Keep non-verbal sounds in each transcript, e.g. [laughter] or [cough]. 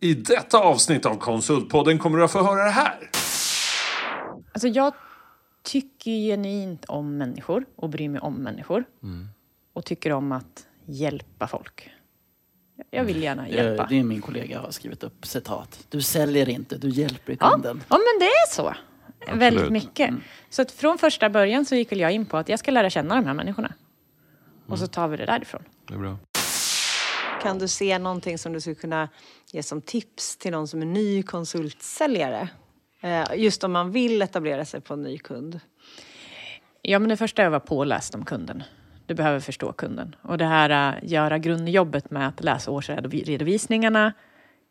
I detta avsnitt av Konsultpodden kommer du att få höra det här. Alltså jag tycker genuint om människor och bryr mig om människor. Och tycker om att hjälpa folk. Jag vill gärna hjälpa. Eh, Det är min kollega har skrivit upp citat. Du säljer inte, du hjälper Ja, kunden. ja, men det är så. Väldigt mycket. Mm. Så att från första början så gick väl jag in på att jag ska lära känna de här människorna. Och så tar vi det därifrån. Det är bra. Kan du se någonting som du skulle kunna ge som tips till någon som är ny konsultsäljare? Eh, just om man vill etablera sig på en ny kund. Ja, men det första är att vara påläst om kunden. Du behöver förstå kunden. Och det här eh, göra grundjobbet med att läsa årsredovisningarna,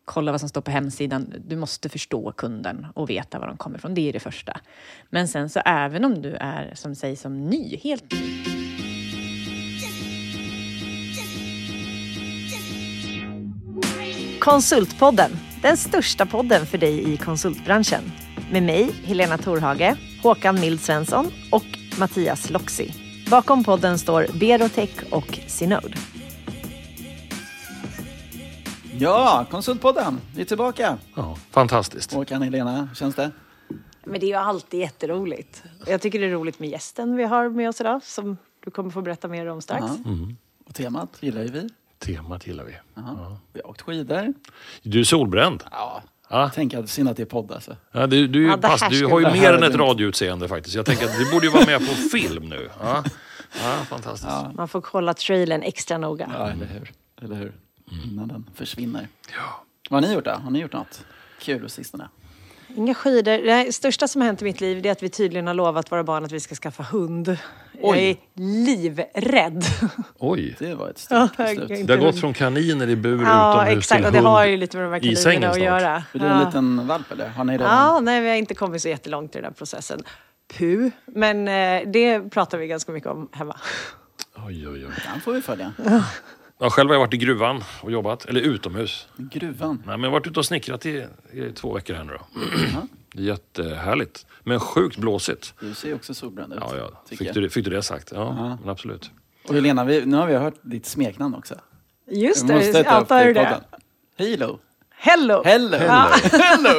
kolla vad som står på hemsidan. Du måste förstå kunden och veta var de kommer ifrån. Det är det första. Men sen så även om du är, som sägs, som ny, helt ny, Konsultpodden, den största podden för dig i konsultbranschen. Med mig, Helena Torhage, Håkan Mild Svensson och Mattias Loxi. Bakom podden står Berotech och Synode. Ja, Konsultpodden, vi är tillbaka. Ja, fantastiskt. Håkan, Helena, hur känns det? Men det är ju alltid jätteroligt. Jag tycker det är roligt med gästen vi har med oss idag som du kommer få berätta mer om strax. Ja. Och temat gillar ju vi. Temat gillar vi. Ja. Vi har åkt skidor. Du är solbränd. Ja. Ja. Tänk att synd att det är podd alltså. Ja, du, du, Ja, pass, du har ju mer än ett radioutseende faktiskt. Jag tänker att du borde ju vara med på [laughs] film nu. Ja, ja fantastiskt. Ja, Man får kolla trailern extra noga. ja eller hur? Eller hur? Innan den försvinner. Ja. Vad har ni gjort då? Har ni gjort något kul på sistone? Inga skidor. Det största som har hänt i mitt liv är att vi tydligen har lovat våra barn att vi ska skaffa hund. Jag Oj. är livrädd. Oj. Det var ett stort beslut. Det har gått från kaniner i bur Ja, utomhus exakt. till Och det hund har ju lite med de här i sängen kaninerna att göra. Är du en Ja. liten valp eller? Har ni redan? Ja, nej, vi har inte kommit så jättelångt i den här processen. Puh. Men eh, det pratar vi ganska mycket om hemma. Oj, oj, oj. Den får vi följa. Ja, själv har jag varit i gruvan och jobbat, eller utomhus. Gruvan. Nej, men jag har varit ute och snickrat i, i två veckor här nu då. [clears throat] Det är Jättehärligt. Men sjukt blåsigt. Du ser ju också solbränd ut. Ja, ja. Fick, jag. du, det- fick du det sagt? Ja, men absolut. Och Helena, vi, nu har vi hört ditt smeknamn också. Just det, upp antar det? Halo. Hello! Hello! Ja. [laughs] Hello!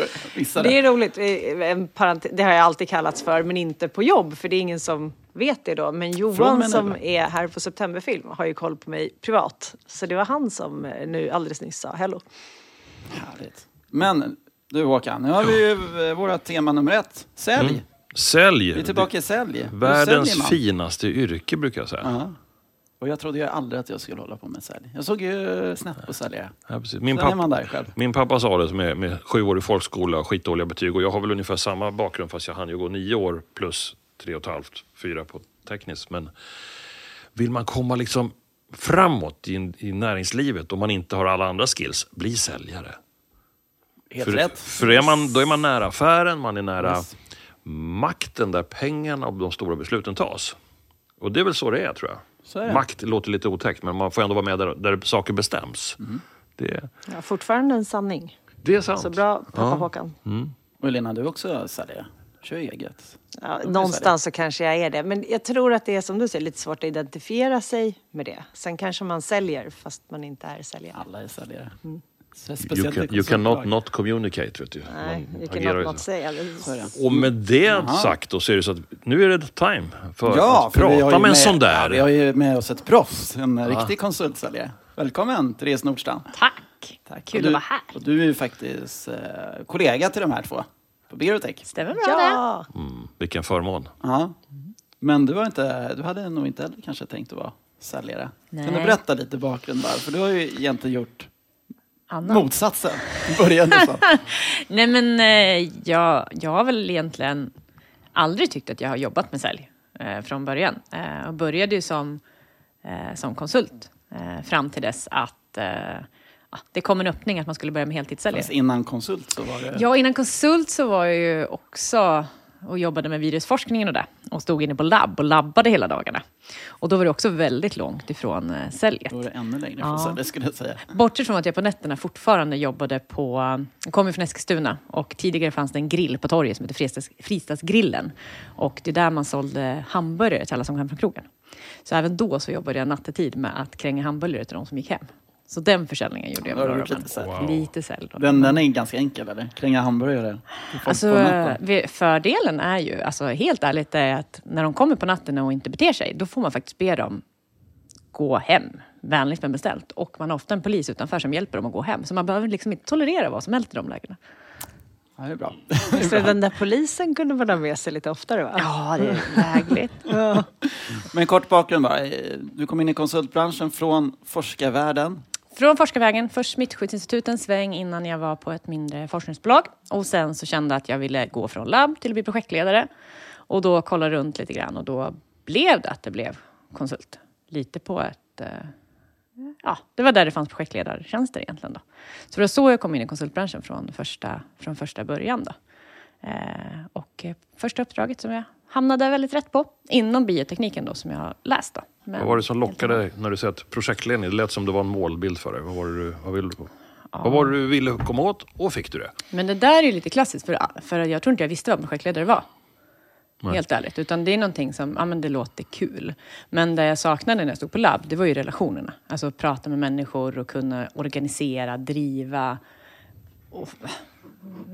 Det är roligt. Eh, En parentes, det har jag alltid kallats för, men inte på jobb, för det är ingen som vet det då. Men Johan som är här på Septemberfilm har ju koll på mig privat. Så det var han som eh, nu alldeles nyss sa hello. Härligt. Men du Håkan, nu har vi ju eh, våra tema nummer ett. Sälj. Sälj! Vi är tillbaka i sälj. Mm. Världens finaste yrke brukar jag säga. Ja. Och jag trodde ju aldrig att jag skulle hålla på med sälj. Jag såg ju snett på säljare. Ja, precis. Min, Sen är papp, man där själv. min pappa sa det med, med sjuårig folkskola och skitdåliga betyg. Och jag har väl ungefär samma bakgrund fast jag hann ju gå nio år plus tre och ett halvt, fyra på tekniskt. Men vill man komma liksom framåt i, i näringslivet om man inte har alla andra skills, bli säljare. Helt För, rätt. för är man, då är man nära affären, man är nära Yes. makten där pengarna och de stora besluten tas. Och det är väl så det är tror jag. Så är det. Makt låter lite otäckt men man får ändå vara med där, där saker bestäms. Mm. Det, Ja, fortfarande en sanning. det är sant. Så bra pappa Ja. Håkan. Och Helena, du är också säljare. Kör eget. Ja, någonstans så kanske jag är det. Men jag tror att det är som du säger lite svårt att identifiera sig med det. Sen kanske man säljer fast man inte är säljare. Alla är säljare. Mm. You, can, you cannot not communicate. Vet du. Nej, Man you agerar cannot not say. Det. Och med det sagt då så är det så att nu är det time för Ja, att för prata med en med, sån Ja, där. vi har ju med oss ett proffs, en riktig konsultsäljare. Välkommen Therese Nordstrand. Tack! Tack. Kul du, att vara här. Och du är ju faktiskt eh, kollega till de här två på Berotech. Stämmer bra det? Ja, Mm, vilken förmån. Ja. Men du, var inte, du hade nog inte heller kanske tänkt att vara säljare. Kan du Nej. berätta lite bakgrund där? För du har ju egentligen gjort Anna? motsatsen. Började så. [laughs] Nej men eh, jag, jag har väl egentligen aldrig tyckt att jag har jobbat med sälj eh, från början. Eh, och började ju som, eh, som konsult eh, fram till dess att eh, ja, det kom en öppning att man skulle börja med heltidssäljare. Fast innan konsult så var det... Ja, innan konsult så var jag ju också och jobbade med virusforskningen och det. Och stod inne på labb och labbade hela dagarna. Och då var det också väldigt långt ifrån eh, säljet. Då var det ännu längre Ja. från sälj, skulle jag säga. Bortsett från att jag på nätterna fortfarande jobbade på... Jag kommer från Eskilstuna och tidigare fanns det en grill på torget som heter Fristads, Fristadsgrillen. Och det är där man sålde hamburgare till alla som kom från krogen. Så även då så jobbade jag nattetid med att kränga hamburgare till de som gick hem. Så den försäljningen gjorde jag med några lite sälj? Wow. Lite sälj. då. Den, den är ganska enkel eller? Kränga hamburgare? Alltså, fördelen är ju, alltså, helt ärligt, är att när de kommer på natten och inte beter sig, då får man faktiskt be dem gå hem. Vänligt men beställt. Och man har ofta en polis utanför som hjälper dem att gå hem. Så man behöver liksom inte tolerera vad som helst i de lägena. Ja, det är bra. [laughs] Så den där polisen kunde man ha med sig lite oftare va? Ja, det är lägligt. [laughs] Ja. Men kort bakgrund bara. Du kom in i konsultbranschen från forskarvärlden. Från Forskarvägen, först Smittskyddsinstituten en sväng innan jag var på ett mindre forskningsbolag. Och sen så kände jag att jag ville gå från labb till att bli projektledare. Och då kollade runt lite grann och då blev det att det blev konsult. Lite på ett... Eh, ja, det var där det fanns projektledartjänster egentligen. Då. Så det var så jag kom in i konsultbranschen från första, från första början. Då. Eh, och eh, första uppdraget som jag hamnade väldigt rätt på, inom biotekniken då, som jag har läst. Då. Men Vad var det som lockade dig när du att projektledning, det lät som det var en målbild för dig. Vad var det du, vad vill, vad var du ville komma åt och fick du det? Men det där är ju lite klassiskt, för, för jag tror inte jag visste vad projektledare var. Nej. Helt ärligt. Utan det är någonting som, ja men det låter kul. Men det jag saknade när jag stod på labb, det var ju relationerna. Alltså att prata med människor och kunna organisera, driva och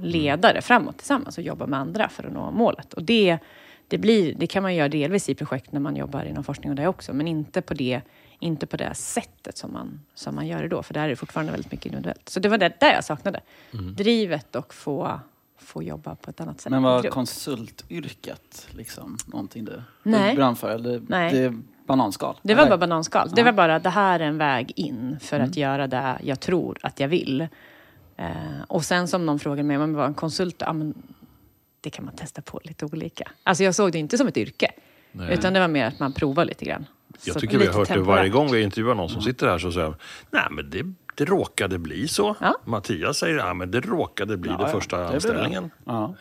leda det framåt tillsammans och jobba med andra för att nå målet. Och det, det, blir, det kan man göra delvis i projekt när man jobbar inom forskning och det också, men inte på det, inte på det sättet som man, som man gör det då, för där är det fortfarande väldigt mycket individuellt. Så det var det där jag saknade. Drivet och få, få jobba på ett annat sätt. Men var konsultyrket liksom någonting du Nej. du brann för? Eller Nej. det bananskal? Det var eller? bara bananskal. Det var bara, det här är en väg in för Mm. att göra det jag tror att jag vill. Eh, och sen som någon frågade mig, men vad en konsult, ja, men det kan man testa på lite olika. Alltså jag såg det inte som ett yrke. Nej. Utan det var mer att man provar lite grann. Jag Så tycker vi har hört det temporärt. varje gång vi intervjuar någon som sitter här så säger nej men det, det råkade bli så. Ja. Mattias säger, ja men det råkade bli Ja, det ja, första det blir det. anställningen. Ja.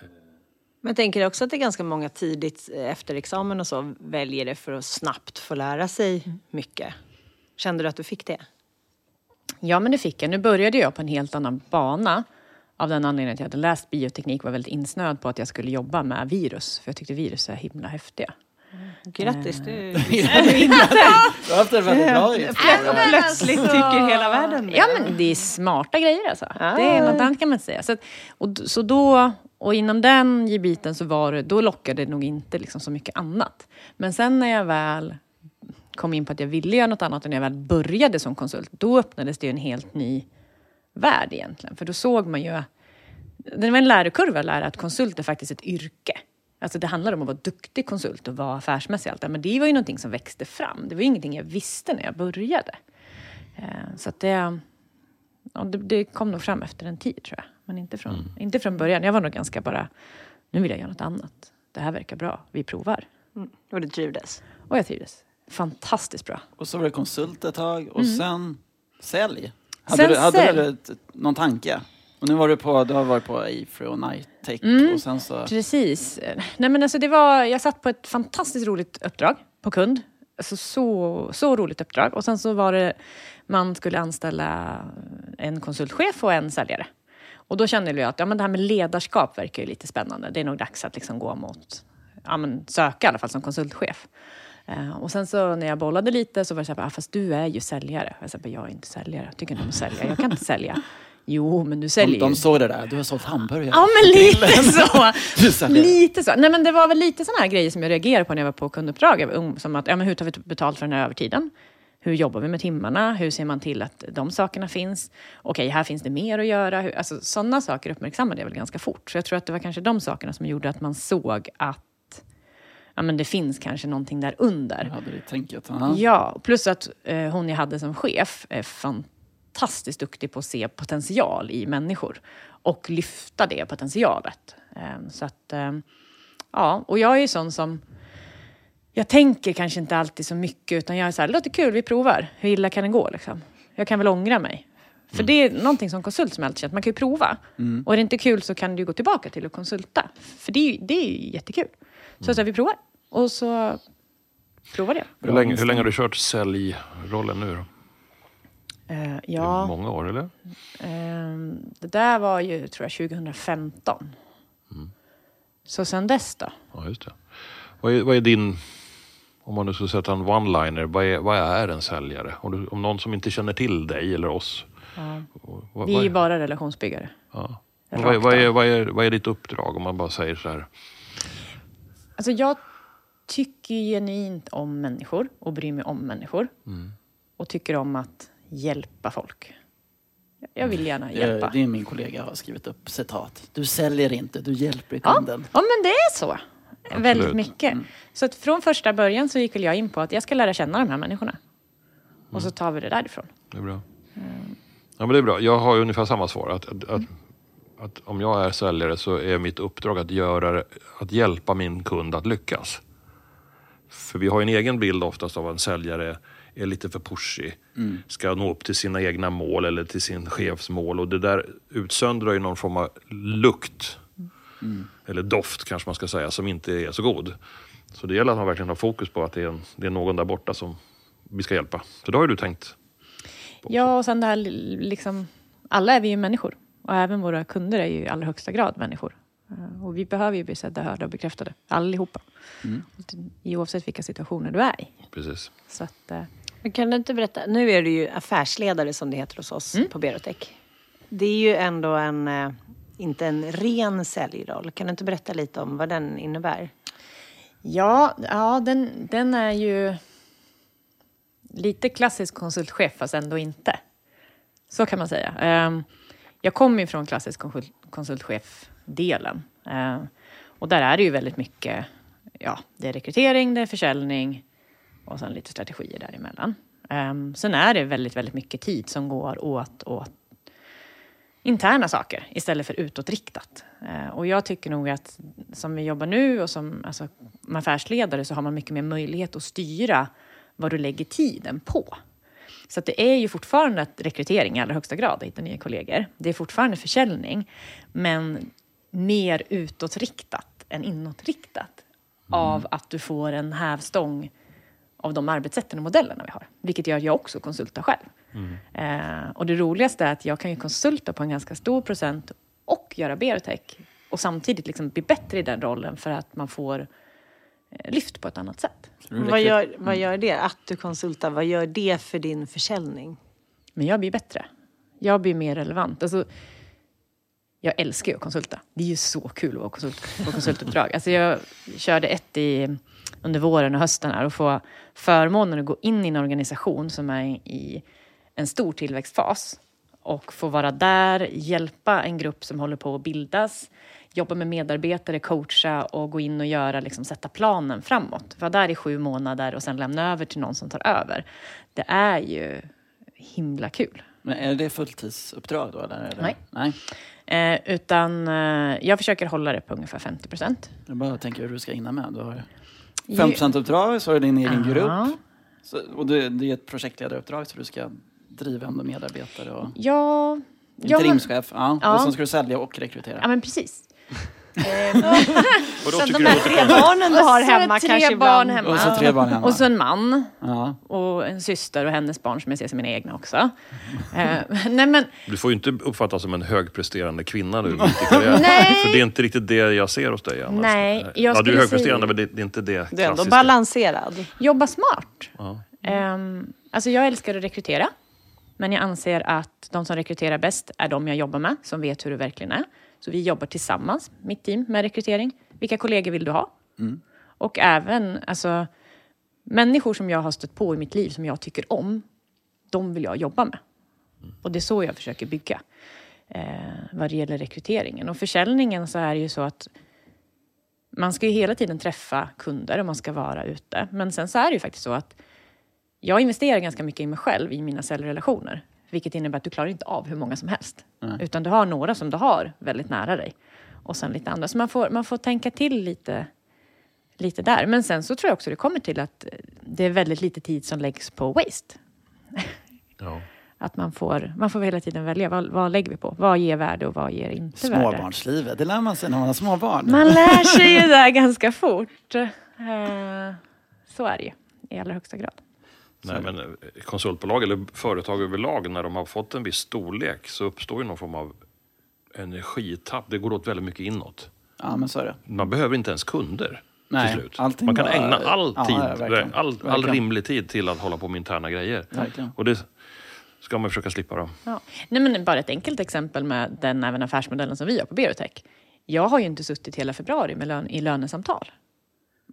Men jag tänker också att det är ganska många tidigt eh, efter examen och så väljer det för att snabbt få lära sig mycket. Kände du att du fick det? Ja, men det fick jag. Nu började jag på en helt annan bana. Av den anledningen att jag hade läst bioteknik och var väldigt insnöad på att jag skulle jobba med virus. För jag tyckte virus är himla häftiga. Grattis, du [laughs] Du har haft det väldigt bra plötsligt tycker hela världen det. Ja, men det är smarta grejer alltså. Ja. Det är något annat kan man säga. Så, att, och, så då, och inom den gebiten så var det, då lockade det nog inte liksom så mycket annat. Men sen när jag väl kom in på att jag ville göra något annat och när jag väl började som konsult, då öppnades det ju en helt ny värld egentligen. För då såg man ju, det var en lärokurva att lära att konsult är faktiskt ett yrke. Alltså det handlar om att vara duktig konsult och vara affärsmässig. och Allt. det. Men det var ju någonting som växte fram. Det var ju ingenting jag visste när jag började. Eh, Så att det, ja, det, det kom nog fram efter en tid tror jag. Men inte från, inte från början. Jag var nog ganska bara, nu vill jag göra något annat. Det här verkar bra, vi provar. Mm. Och du trivdes? Och jag trivdes. Fantastiskt bra. Och så var det konsult ett tag och sen sälj. Hade Sen du, hade sälj. du någon tanke? Och nu var du på, du har varit på Afro och Nightech och sen så... Precis. Nej, men alltså det var, jag satt på ett fantastiskt roligt uppdrag på kund. Alltså så, så roligt uppdrag. Och sen så var det, man skulle anställa en konsultchef och en säljare. Och då kände jag att ja, men det här med ledarskap verkar ju lite spännande. Det är nog dags att liksom gå mot, ja, men söka i alla fall som konsultchef. Eh, och sen så när jag bollade lite så var det så här, ah, fast du är ju säljare. Jag sa, jag är inte säljare, jag tycker inte om att sälja. Jag kan inte sälja. Jo, men du De, säljer de ju. såg det där, du har sålt hamburgare. Ja, men lite [laughs] så. Lite så. Nej, men det var väl lite sådana här grejer som jag reagerade på när jag var på kunduppdrag. Ung, Som att, ja, men hur tar vi betalt för den här övertiden? Hur jobbar vi med timmarna? Hur ser man till att de sakerna finns? Okej, här finns det mer att göra. Hur- Alltså, sådana saker uppmärksammade jag väl ganska fort. Så jag tror att det var kanske de sakerna som gjorde att man såg att ja, men det finns kanske någonting där under. Jag hade det tänket. aha. Ja, plus att eh, hon jag hade som chef är fantastiskt duktig på att se potential i människor och lyfta det potentialet. Eh, så att, eh, ja, och jag är ju sån som jag tänker kanske inte alltid så mycket utan jag är så här, det låter kul, vi provar. Hur illa kan det gå liksom? Jag kan väl ångra mig. För det är någonting som konsult som jag alltid känt, man kan ju prova. Och är det inte kul så kan du gå tillbaka till att konsulta. För det är ju, det är ju jättekul. Så, så här, vi provar. Och så provade jag. Hur länge, hur länge har du kört säljrollen nu då? Det är ja, Många år eller? ehm, det där var ju, tror jag, 2015. Så sen dess då? Ja, just det. Vad är, vad är din Om man nu skulle sätta en one-liner, vad är, vad är en säljare? Om, du, om någon som inte känner till dig eller oss. Vad, Vi är bara relationsbyggare. ja. Vad, är- vad, är, vad, är, vad är ditt uppdrag om man bara säger så här? Alltså jag tycker genuint om människor och bryr mig om människor. Och tycker om att hjälpa folk. Jag vill gärna hjälpa. Eh, Det är min kollega har skrivit upp citat. Du säljer inte, du hjälper Ja, kunden. ja, men det är så. Väldigt mycket. Mm. Så att från första början så gick väl jag in på att jag ska lära känna de här människorna. Och så tar vi det därifrån. Det är bra. Ja, men det är bra. Jag har ungefär samma svar. Att, att, att, att om jag är säljare så är mitt uppdrag att, göra, att hjälpa min kund att lyckas. För vi har en egen bild oftast av en säljare är lite för pushig. Ska nå upp till sina egna mål eller till sin chefs mål. Och det där utsöndrar ju någon form av lukt. Eller doft kanske man ska säga, som inte är så god. Så det gäller att man verkligen har fokus på att det är, en, det är någon där borta som vi ska hjälpa. Så det har ju du tänkt. Ja, och sen det här liksom... Alla är vi ju människor. Och även våra kunder är ju i allra högsta grad människor. Eh, Och vi behöver ju bli sedda, hörda och bekräftade. Allihopa. I Oavsett vilka situationer du är i. Precis. Så att, eh, Men kan du inte berätta, nu är du ju affärsledare som det heter hos oss på Berotech. Det är ju ändå en, eh, inte en ren säljroll. Kan du inte berätta lite om vad den innebär? Ja, ja den, den är ju lite klassisk konsultchef, fast ändå inte. Så kan man säga. Jag kommer ju från klassisk konsult- konsultchef-delen. Eh, och där är det ju väldigt mycket, ja, det är rekrytering, det är försäljning och sen lite strategier däremellan. Ehm, sen är det väldigt, väldigt mycket tid som går åt, åt interna saker istället för utåtriktat. Eh, och jag tycker nog att som vi jobbar nu och som alltså, som affärsledare så har man mycket mer möjlighet att styra vad du lägger tiden på. Så att det är ju fortfarande ett rekrytering i allra högsta grad, att hitta nya kollegor. Det är fortfarande försäljning, men mer utåtriktat än inåtriktat. Av att du får en hävstång av de arbetssätten och modellerna vi har. Vilket gör att jag också konsultar själv. Eh, och det roligaste är att jag kan ju konsulta på en ganska stor procent och göra biotech och samtidigt liksom bli bättre i den rollen för att man får lyft på ett annat sätt. Vad gör, vad gör det? Att du konsultar, vad gör det för din försäljning? Men jag blir bättre. Jag blir mer relevant. Alltså, jag älskar ju att konsulta. Det är ju så kul att vara konsult, på konsultuppdrag. Alltså jag körde ett i, under våren och hösten här och få förmånen att gå in i en organisation som är i en stor tillväxtfas och få vara där, hjälpa en grupp som håller på att bildas, jobba med medarbetare, coacha och gå in och göra, liksom, sätta planen framåt. Vara där i sju månader och sen lämna över till någon som tar över. Det är ju himla kul. Men är det fulltidsuppdrag då? Eller? Nej. Nej. Eh, utan eh, jag försöker hålla det på ungefär 50 procent. Jag bara tänker hur du ska hinna med. Du har 5 uppdrag, så har du din egen Ja. grupp. Så, och det, det är ett projektledaruppdrag så du ska driva ändå medarbetare och Ja, interimschef. Ja. Ja. Och sen ska du sälja och rekrytera. ja, men precis. [laughs] Och då Sen de här tre barnen du har hemma tre kanske barn hemma. Och så tre barn hemma. Och så en man Ja. och en syster och hennes barn som jag ser som mina egna också. Eh, [laughs] nej men, Du får ju inte uppfattas som en högpresterande kvinna nu mitt i karriären. [laughs] Nej. För det är inte riktigt det jag ser hos dig annars. Nej, jag ja, du är högpresterande säga- men det, det är inte det Du är ändå balanserad. jobba smart. Ja. Ehm, alltså jag älskar att rekrytera. Men jag anser att de som rekryterar bäst är de jag jobbar med, som vet hur det verkligen är. Så vi jobbar tillsammans, mitt team, med rekrytering. Vilka kollegor vill du ha? Och även alltså, människor som jag har stött på i mitt liv, som jag tycker om, de vill jag jobba med. Och det är så jag försöker bygga eh, vad det gäller rekryteringen. Och försäljningen så är det ju så att man ska ju hela tiden träffa kunder och man ska vara ute. Men sen så är det ju faktiskt så att jag investerar ganska mycket i mig själv i mina säljrelationer. Vilket innebär att du klarar inte av hur många som helst. Utan du har några som du har väldigt nära dig. Och sen lite andra. Så man får, man får tänka till lite, lite där. Men sen så tror jag också det kommer till att det är väldigt lite tid som läggs på waste. [laughs] Ja. Att man får, man får hela tiden välja. Vad, vad lägger vi på? Vad ger värde och vad ger inte värde? Småbarnslivet, det lär man sig när man har småbarn. Man lär sig ju [laughs] där ganska fort. Eh, Så är det ju i allra högsta grad. Nej, men eh, konsultbolag eller företag överlag, när de har fått en viss storlek så uppstår ju någon form av energitapp. Det går åt väldigt mycket inåt. Ja, men så är det. Man behöver inte ens kunder. Nej, till slut. allting Man kan bara- ägna all Ja, tid, ja, verkligen. all, all Verkligen. rimlig tid till att hålla på med interna grejer. Verkligen. Och det ska man försöka slippa då. Ja. Nej, men bara ett enkelt exempel med den även affärsmodellen som vi har på Berotech. Jag har ju inte suttit hela februari med lön, i lönesamtal.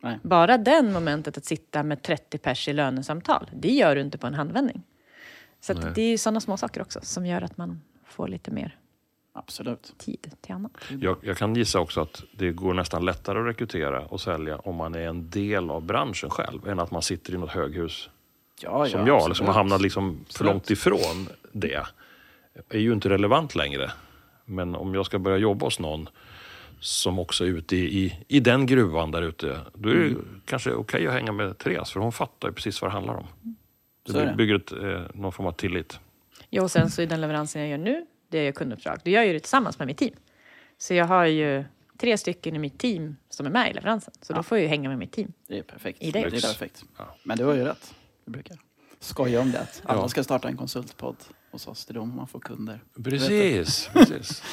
Nej. Bara den momentet att sitta med 30 pers i lönesamtal, det gör du inte på en handvändning. Så att det är ju sådana små saker också som gör att man får lite mer Absolut. tid till annat. Jag, jag kan gissa också att det går nästan lättare att rekrytera och sälja om man är en del av branschen själv än att man sitter i något höghus Ja, som ja, jag, absolut. eller som har hamnat liksom för långt ifrån det. är ju inte relevant längre. Men om jag ska börja jobba hos någon som också är ute i, i, i den gruvan där ute, då är det Mm. kanske okej att hänga med Therese, för hon fattar ju precis vad det handlar om. Det det. bygger ett, eh, någon form av tillit. Ja, och sen så i den leveransen jag gör nu, det är ju kunduppdrag. Då gör jag ju det tillsammans med mitt team. Så jag har ju tre stycken i mitt team som är med i leveransen. Så då får jag ju hänga med mitt team. Det är perfekt. I det. det är perfekt. Ja. Men du har ju rätt. Vi brukar skoja om det. att Alla Ja. ska starta en konsultpodd hos oss. Det är då man får kunder. Precis. precis. [laughs]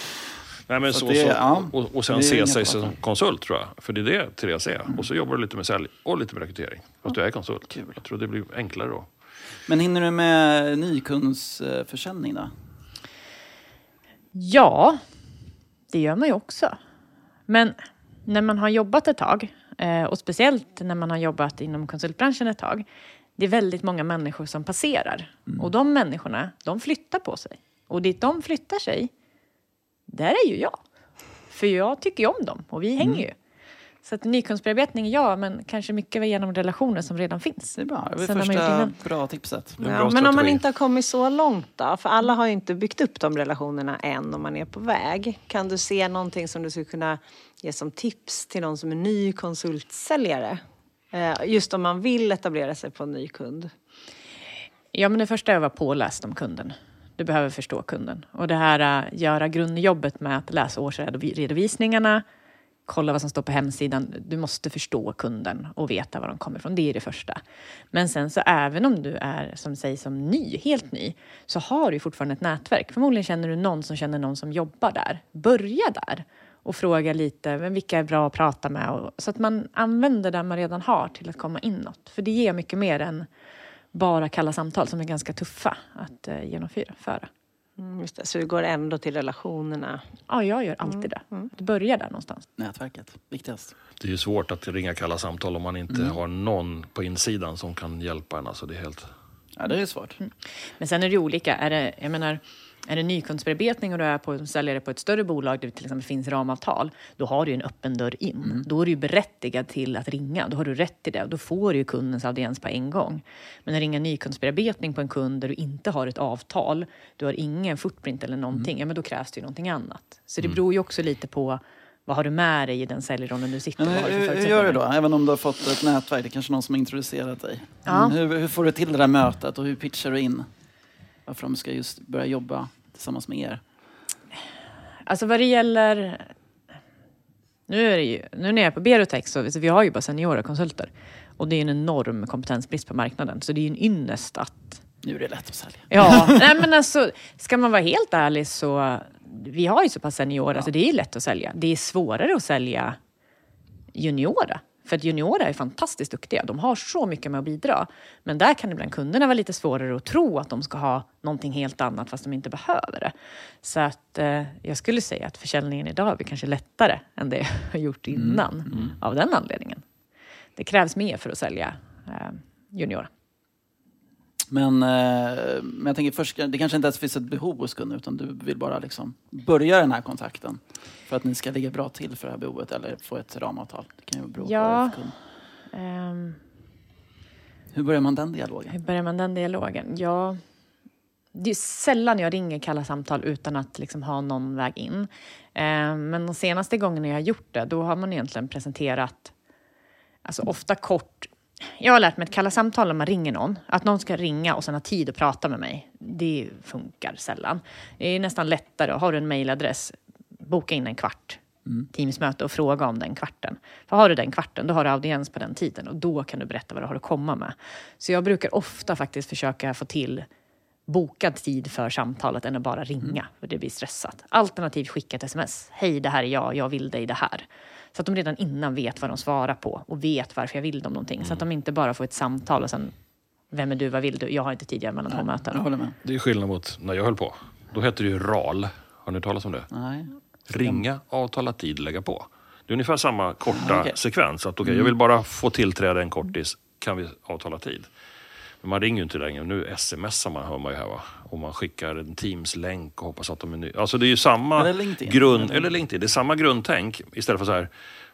Nej, men Så så, det- så, ja, och, och sen se sig som konsult tror jag. För det är det Therese är. Och så jobbar du lite med sälj och lite med rekrytering. Fast du är konsult. Kul. Jag tror det blir enklare då. Men hinner du med nykundsförsäljning då? Ja, det gör man ju också. Men när man har jobbat ett tag, eh, och speciellt när man har jobbat inom konsultbranschen ett tag, det är väldigt många människor som passerar. Och de människorna, de flyttar på sig. Och dit de flyttar sig, där är ju jag. För jag tycker ju om dem och vi hänger ju. Så att nykundsbearbetning, ja, men kanske mycket genom relationer som redan finns. Det är bra. Det var Sen första bra tipset. Är Ja, bra men om man inte har kommit så långt då? För alla har ju inte byggt upp de relationerna än om man är på väg. Kan du se någonting som du skulle kunna ge som tips till någon som är ny konsultsäljare? Eh, Just om man vill etablera sig på en ny kund. Ja, men det första är att vara påläst om kunden. Du behöver förstå kunden. Och det här att göra grundjobbet med att läsa årsredovisningarna, kolla vad som står på hemsidan. Du måste förstå kunden och veta var de kommer ifrån. Det är det första. Men sen så även om du är, som sägs som ny, helt ny, så har du fortfarande ett nätverk. Förmodligen känner du någon som känner någon som jobbar där. Börja där och fråga lite, men vilka är bra att prata med? Och, så att man använder det man redan har till att komma inåt. För det ger mycket mer än bara kalla samtal som är ganska tuffa att eh, genomföra. Föra. Mm, just det. Så det går ändå till relationerna. Ja, jag gör alltid det. Det börjar där någonstans. Nätverket, viktigast. Det är ju svårt att ringa kalla samtal om man inte har någon på insidan som kan hjälpa en. Alltså det är helt... Ja, det är svårt. Men sen är det olika. Är det, jag menar, är det nykundsbearbetning och du är på, säljare på ett större bolag där det till exempel finns ramavtal, då har du en öppen dörr in. Då är du berättigad till att ringa. Då har du rätt till det då får du kundens audiens på en gång. Men att ringa nykundsbearbetning på en kund där du inte har ett avtal, du har ingen footprint eller någonting, ja men då krävs det ju någonting annat. Så det beror ju också lite på vad har du med dig i den säljrollen du sitter? För hur, hur gör du då? Även om du har fått ett nätverk, det är kanske någon som har introducerat dig. Ja. Mm, Hur, hur får du till det där mötet och hur pitchar du in? Varför de ska just börja jobba tillsammans med er? Alltså vad det gäller... Nu, är ju, nu när jag är på Berotech så, vi har ju bara seniora konsulter. Och det är en enorm kompetensbrist på marknaden. Så det är ju en ynnest att... Nu är det lätt att sälja. Ja, nej men alltså, ska man vara helt ärlig så... Vi har ju så pass seniora så det är lätt att sälja. Det är svårare att sälja juniora. För att juniora är fantastiskt duktiga. De har så mycket med att bidra. Men där kan ibland kunderna vara lite svårare att tro att de ska ha någonting helt annat fast de inte behöver det. Så att eh, jag skulle säga att försäljningen idag är kanske lättare än det jag [laughs] har gjort innan. Av den anledningen. Det krävs mer för att sälja eh, juniora. Men, eh, men jag tänker först, det kanske inte ens finns ett behov hos kunden utan du vill bara liksom börja den här kontakten för att ni ska ligga bra till för det här behovet eller få ett ramavtal. Det kan ju bero på Ja. för kund. Ehm, Hur börjar man den dialogen? Hur börjar man den dialogen? Ja, det är sällan jag ringer kalla samtal utan att liksom ha någon väg in. Eh, men de senaste gångerna jag har gjort det, då har man egentligen presenterat, alltså ofta kort. Jag har lärt mig att kalla samtal när man ringer någon, att någon ska ringa och sen ha tid att prata med mig, det funkar sällan. Det är nästan lättare, har du en mejladress, boka in en kvart Teamsmöte och fråga om den kvarten. För har du den kvarten, då har du audiens på den tiden och då kan du berätta vad du har att komma med. Så jag brukar ofta faktiskt försöka få till bokad tid för samtalet än att bara ringa, för det blir stressat. Alternativt skicka ett sms. Hej, det här är jag, jag vill dig det här. Så att de redan innan vet vad de svarar på och vet varför jag vill dem någonting. Så att de inte bara får ett samtal och sen, vem är du, vad vill du? Jag har inte tid, jag är mellan två möten. Jag håller med. Det är skillnad mot när jag höll på. Då hette det ju RAL. Har ni hört talas om det? Nej. Ringa, avtala tid, lägga på. Det är ungefär samma korta Okej. sekvens. Att, okay, Jag vill bara få tillträde en kortis, kan vi avtala tid? Men man ringer ju inte längre. Nu smsar man, hör man ju här. Va? Och man skickar en Teams-länk och hoppas att de är ny. Alltså det är ju samma Eller LinkedIn. grund... Eller LinkedIn. Det är samma grundtänk. Istället för så här,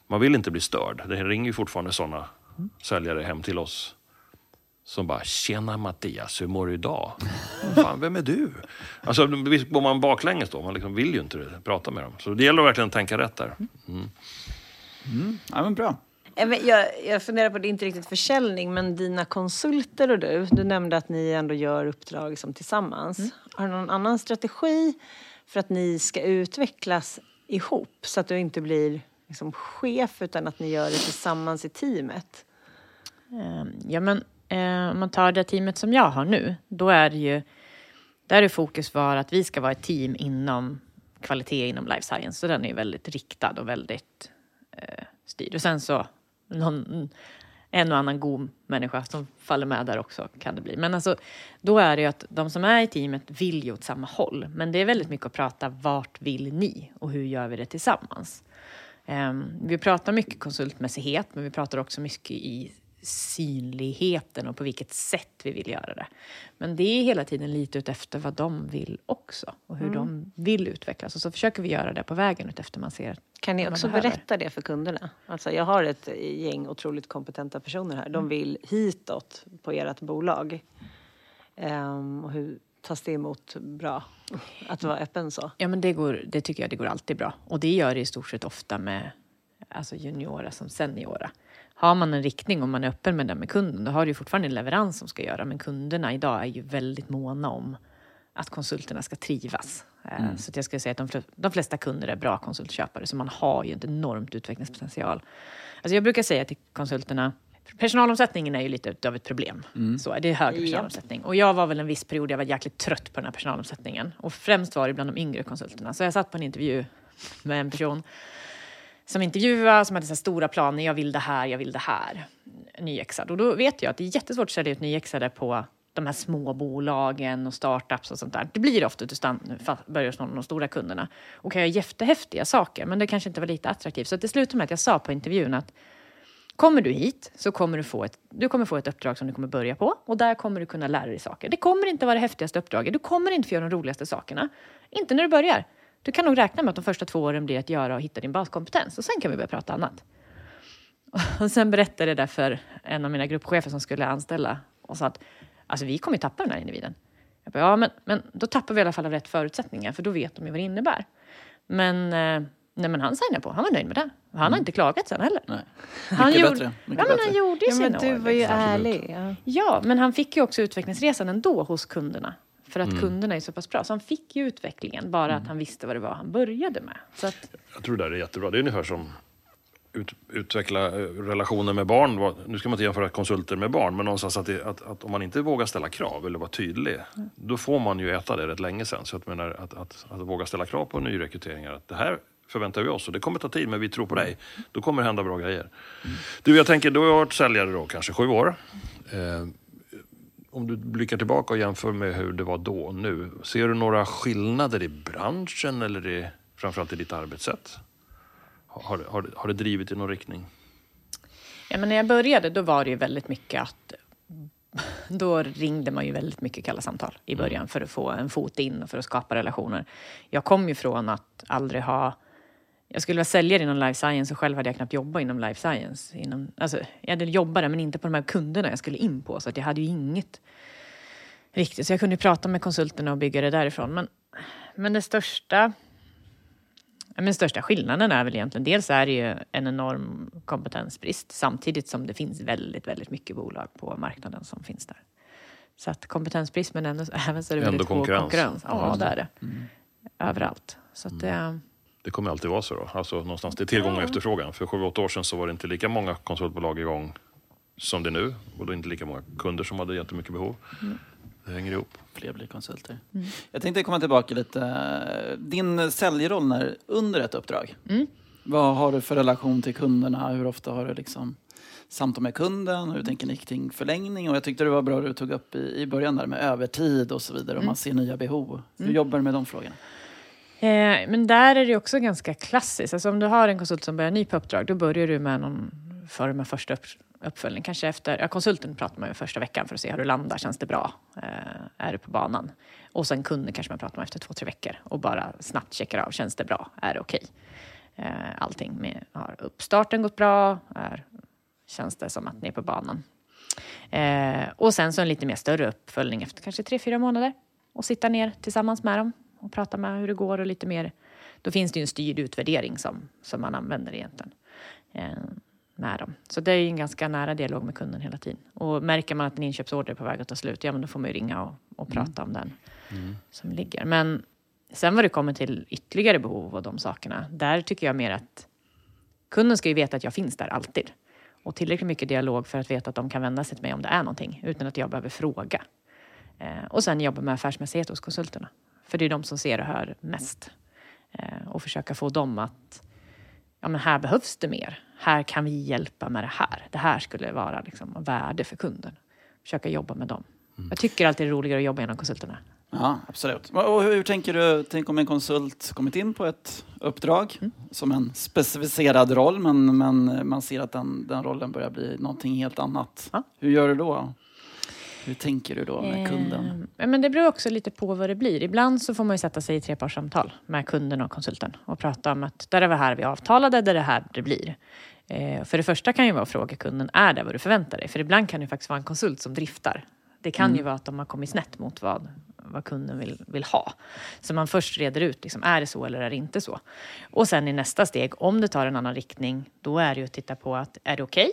man vill inte bli störd. Det ringer ju fortfarande sådana säljare hem till oss som bara “Tjena Mattias, hur mår du idag?” [laughs] Fan, vem är du? Alltså, visst går man baklänges då. Man liksom vill ju inte prata med dem. Så det gäller att verkligen tänka rätt där. Ja, men bra. Jag, jag funderar på, det är inte riktigt försäljning, men dina konsulter och du, du nämnde att ni ändå gör uppdrag som tillsammans. Har du någon annan strategi för att ni ska utvecklas ihop så att du inte blir liksom chef utan att ni gör det tillsammans i teamet? Eh, Ja, men eh, om man tar det teamet som jag har nu, då är det ju där är fokus var att vi ska vara ett team inom kvalitet inom life science. Så den är väldigt riktad och väldigt eh, styrd. Och sen så någon, en och annan god människa som faller med där också kan det bli. Men alltså, då är det ju att de som är i teamet vill ju åt samma håll. Men det är väldigt mycket att prata vart vill ni och hur gör vi det tillsammans? Um, vi pratar mycket konsultmässighet, men vi pratar också mycket i synligheten och på vilket sätt vi vill göra det. Men det är hela tiden lite utefter vad de vill också och hur de vill utvecklas. Och så försöker vi göra det på vägen utefter man ser Kan ni också berätta det för kunderna? Alltså jag har ett gäng otroligt kompetenta personer här. De vill hitåt på ert bolag. Ehm, och hur tas det emot bra? [laughs] Att vara öppen så? Ja, men det, går, det tycker jag det går alltid bra. Och det gör det i stort sett ofta med alltså juniora som seniora. Har man en riktning och man är öppen med den med kunden, då har du ju fortfarande en leverans som ska göra. Men kunderna idag är ju väldigt måna om att konsulterna ska trivas. Eh, Så att jag skulle säga att de, fl- de flesta kunder är bra konsultköpare, så man har ju en enormt utvecklingspotential. Alltså jag brukar säga till konsulterna, personalomsättningen är ju lite av ett problem. Så, det är hög personalomsättning. Och jag var väl en viss period, jag var jäkligt trött på den här personalomsättningen. Och främst var det bland de yngre konsulterna. Så jag satt på en intervju med en person som intervjuade, som hade så här stora planer. Jag vill det här, jag vill det här. Nyexad. Och då vet jag att det är jättesvårt att sälja ut nyexade på de här små bolagen och startups och sånt där. Det blir ofta att du börjar hos någon av de stora kunderna och kan göra jättehäftiga saker, men det kanske inte var lite attraktivt. Så det slutade med att jag sa på intervjun att Kommer du hit så kommer du få ett, du kommer få ett uppdrag som du kommer börja på och där kommer du kunna lära dig saker. Det kommer inte vara det häftigaste uppdraget. Du kommer inte få göra de roligaste sakerna. Inte när du börjar. Du kan nog räkna med att de första två åren blir att göra och hitta din baskompetens och sen kan vi börja prata annat. [laughs] Och sen berättade jag det där för en av mina gruppchefer som skulle anställa och sa att alltså, vi kommer tappa den här individen. Jag bara, ja, men, men då tappar vi i alla fall av rätt förutsättningar för då vet de ju vad det innebär. Men, eh, nej, men han signade på, han var nöjd med det. Han har inte klagat sen heller. Nej. Han Mycket gjorde, bättre, ja, men bättre. han gjorde ju Ja, men sina du år. var ju liksom. ärlig. Ja. Ja, men han fick ju också utvecklingsresan ändå hos kunderna. För att kunderna är så pass bra. Så han fick ju utvecklingen, bara att han visste vad det var han började med. Så att, Jag tror det där är jättebra. Det är ungefär som ut, utveckla eh, relationer med barn. Nu ska man inte jämföra konsulter med barn, men någonstans att, det, att, att om man inte vågar ställa krav eller vara tydlig, då får man ju äta det rätt länge sen. Så att, jag menar, att, att, att våga ställa krav på nyrekryteringar, att det här förväntar vi oss och det kommer ta tid, men vi tror på dig. Då kommer det hända bra grejer. Du, jag tänker, du har varit säljare då kanske sju år. Eh, om du blickar tillbaka och jämför med hur det var då och nu, ser du några skillnader i branschen eller i, framförallt i ditt arbetssätt? Har, har, har, det drivit i någon riktning? ja, men när jag började, då var det ju väldigt mycket att... Då ringde man ju väldigt mycket kalla samtal i början för att få en fot in och för att skapa relationer. Jag kom ju från att aldrig ha... Jag skulle vara säljare inom life science och själv hade jag knappt jobbat inom life science. Inom, alltså, jag hade jobbat där, men inte på de här kunderna jag skulle in på. Så att jag hade ju inget riktigt. Så jag kunde prata med konsulterna och bygga det därifrån. Men, men det största... Men den största skillnaden är väl egentligen, dels är det ju en enorm kompetensbrist samtidigt som det finns väldigt, väldigt mycket bolag på marknaden som finns där. Så att kompetensbrist men ändå, [laughs] även så är det Ändå väldigt konkurrens. konkurrens. Ja, Ja. det är det. Överallt. Så att det, Det kommer alltid vara så då? Alltså någonstans, det är tillgång och efterfrågan. För sju, åtta år sedan så var det inte lika många konsultbolag igång som det är nu. Och då inte lika många kunder som hade jättemycket behov. Det hänger ihop. Fler blir konsulter. Jag tänkte komma tillbaka lite. Din säljroll när, under ett uppdrag. Vad har du för relation till kunderna? Hur ofta har du liksom samtal med kunden? Hur tänker ni kring förlängning? Och jag tyckte det var bra det du tog upp i, i början där med övertid och så vidare. Om man ser nya behov. Hur jobbar du med de frågorna? Eh, men där är det också ganska klassiskt. Alltså om du har en konsult som börjar ny på uppdrag, då börjar du med någon form av första upp, uppföljning. Kanske efter, ja, konsulten pratar man med första veckan för att se hur du landar. Känns det bra? Eh, är du på banan? Och sen kunden kanske man pratar med efter två, tre veckor och bara snabbt checkar av. Känns det bra? Är det okej? Eh, allting med, har uppstarten gått bra? Är, känns det som att ni är på banan? Eh, och sen så en lite mer större uppföljning efter kanske tre, fyra månader. Och sitta ner tillsammans med dem och prata med hur det går och lite mer. Då finns det ju en styrd utvärdering som, som man använder egentligen eh, med dem. Så det är ju en ganska nära dialog med kunden hela tiden. Och märker man att en inköpsorder är på väg att ta slut, ja men då får man ju ringa och, och prata om den som ligger. Men sen vad det kommer till ytterligare behov och de sakerna, där tycker jag mer att kunden ska ju veta att jag finns där alltid. Och tillräckligt mycket dialog för att veta att de kan vända sig till mig om det är någonting, utan att jag behöver fråga. Eh, och sen jobba med affärsmässighet hos konsulterna. För det är de som ser och hör mest. Eh, och försöka få dem att, ja men här behövs det mer. Här kan vi hjälpa med det här. Det här skulle vara liksom värde för kunden. Försöka jobba med dem. Jag tycker alltid det är roligare att jobba genom konsulterna. Ja, absolut. Och hur tänker du? Tänk om en konsult kommit in på ett uppdrag som en specificerad roll, men, men man ser att den, den rollen börjar bli någonting helt annat. Ja. Hur gör du då? Hur tänker du då med kunden? Eh, men det beror också lite på vad det blir. Ibland så får man ju sätta sig i trepartssamtal med kunden och konsulten och prata om att där är här vi avtalade, där är det här det blir. Eh, för det första kan ju vara att fråga kunden, är det vad du förväntar dig? För ibland kan det faktiskt vara en konsult som driftar. Det kan ju vara att de har kommit snett mot vad, vad kunden vill, vill ha. Så man först reder ut, liksom, är det så eller är det inte så? Och sen i nästa steg, om det tar en annan riktning, då är det ju att titta på att är det okej?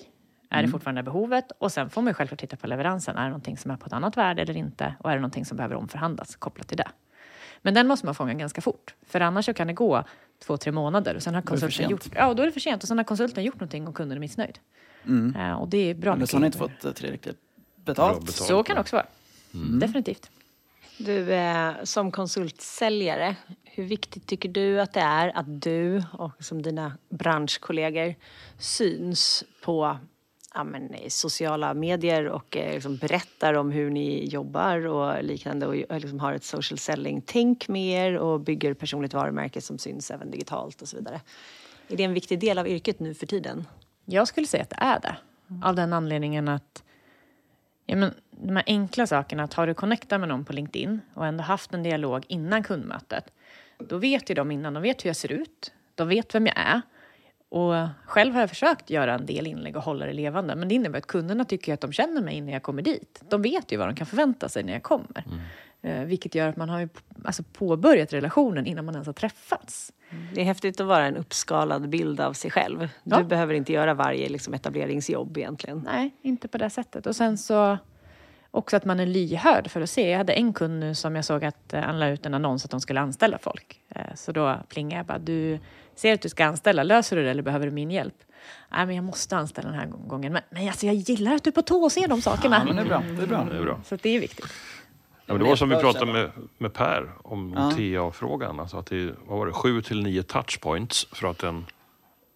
Är det fortfarande behovet? Och sen får man ju självklart titta på leveransen. Är det någonting som är på ett annat värde eller inte? Och är det någonting som behöver omförhandlas kopplat till det? Men den måste man fånga ganska fort. För annars så kan det gå två, tre månader och sen har Då är det för konsulten sent. gjort... Ja, då är det för sent. Och sen har konsulten gjort någonting och kunden är missnöjd. Eh, och det är bra mycket så har ni inte fått eh, tillräckligt betalt. betalt. Så kan det också vara. Definitivt. Du, eh, som konsultsäljare, hur viktigt tycker du att det är att du och som dina branschkollegor syns på ja, men, i sociala medier och eh, liksom berättar om hur ni jobbar och liknande och eh, liksom har ett social selling-tänk med er och bygger personligt varumärke som syns även digitalt och så vidare. Är det en viktig del av yrket nu för tiden? Jag skulle säga att det är det. Av den anledningen att ja, men, de här enkla sakerna, att har du connectat med någon på LinkedIn och ändå haft en dialog innan kundmötet, då vet ju de innan, de vet hur jag ser ut, de vet vem jag är. Och själv har jag försökt göra en del inlägg och hålla det levande, men det innebär att kunderna tycker att de känner mig när jag kommer dit. De vet ju vad de kan förvänta sig när jag kommer. Eh, vilket gör att man har ju alltså påbörjat relationen innan man ens har träffats. Det är häftigt att vara en uppskalad bild av sig själv. Du Ja. behöver inte göra varje liksom, etableringsjobb egentligen. Nej, inte på det sättet. Och sen så också att man är lyhörd för att se. Jag hade en kund nu som jag såg att eh, han la ut en annons att de skulle anställa folk. Eh, Så då plingade jag bara, du ser att du ska anställa, löser du det eller behöver du min hjälp? Nej, men jag måste anställa den här gången. Men, men alltså, jag gillar att du är på tå och ser de sakerna. Ja, men det är bra. Det är bra. Det är bra. Så det är viktigt. Ja, men det var som vi pratade med, med Per om, om TA-frågan. Alltså att det vad var det, sju till nio touchpoints för att en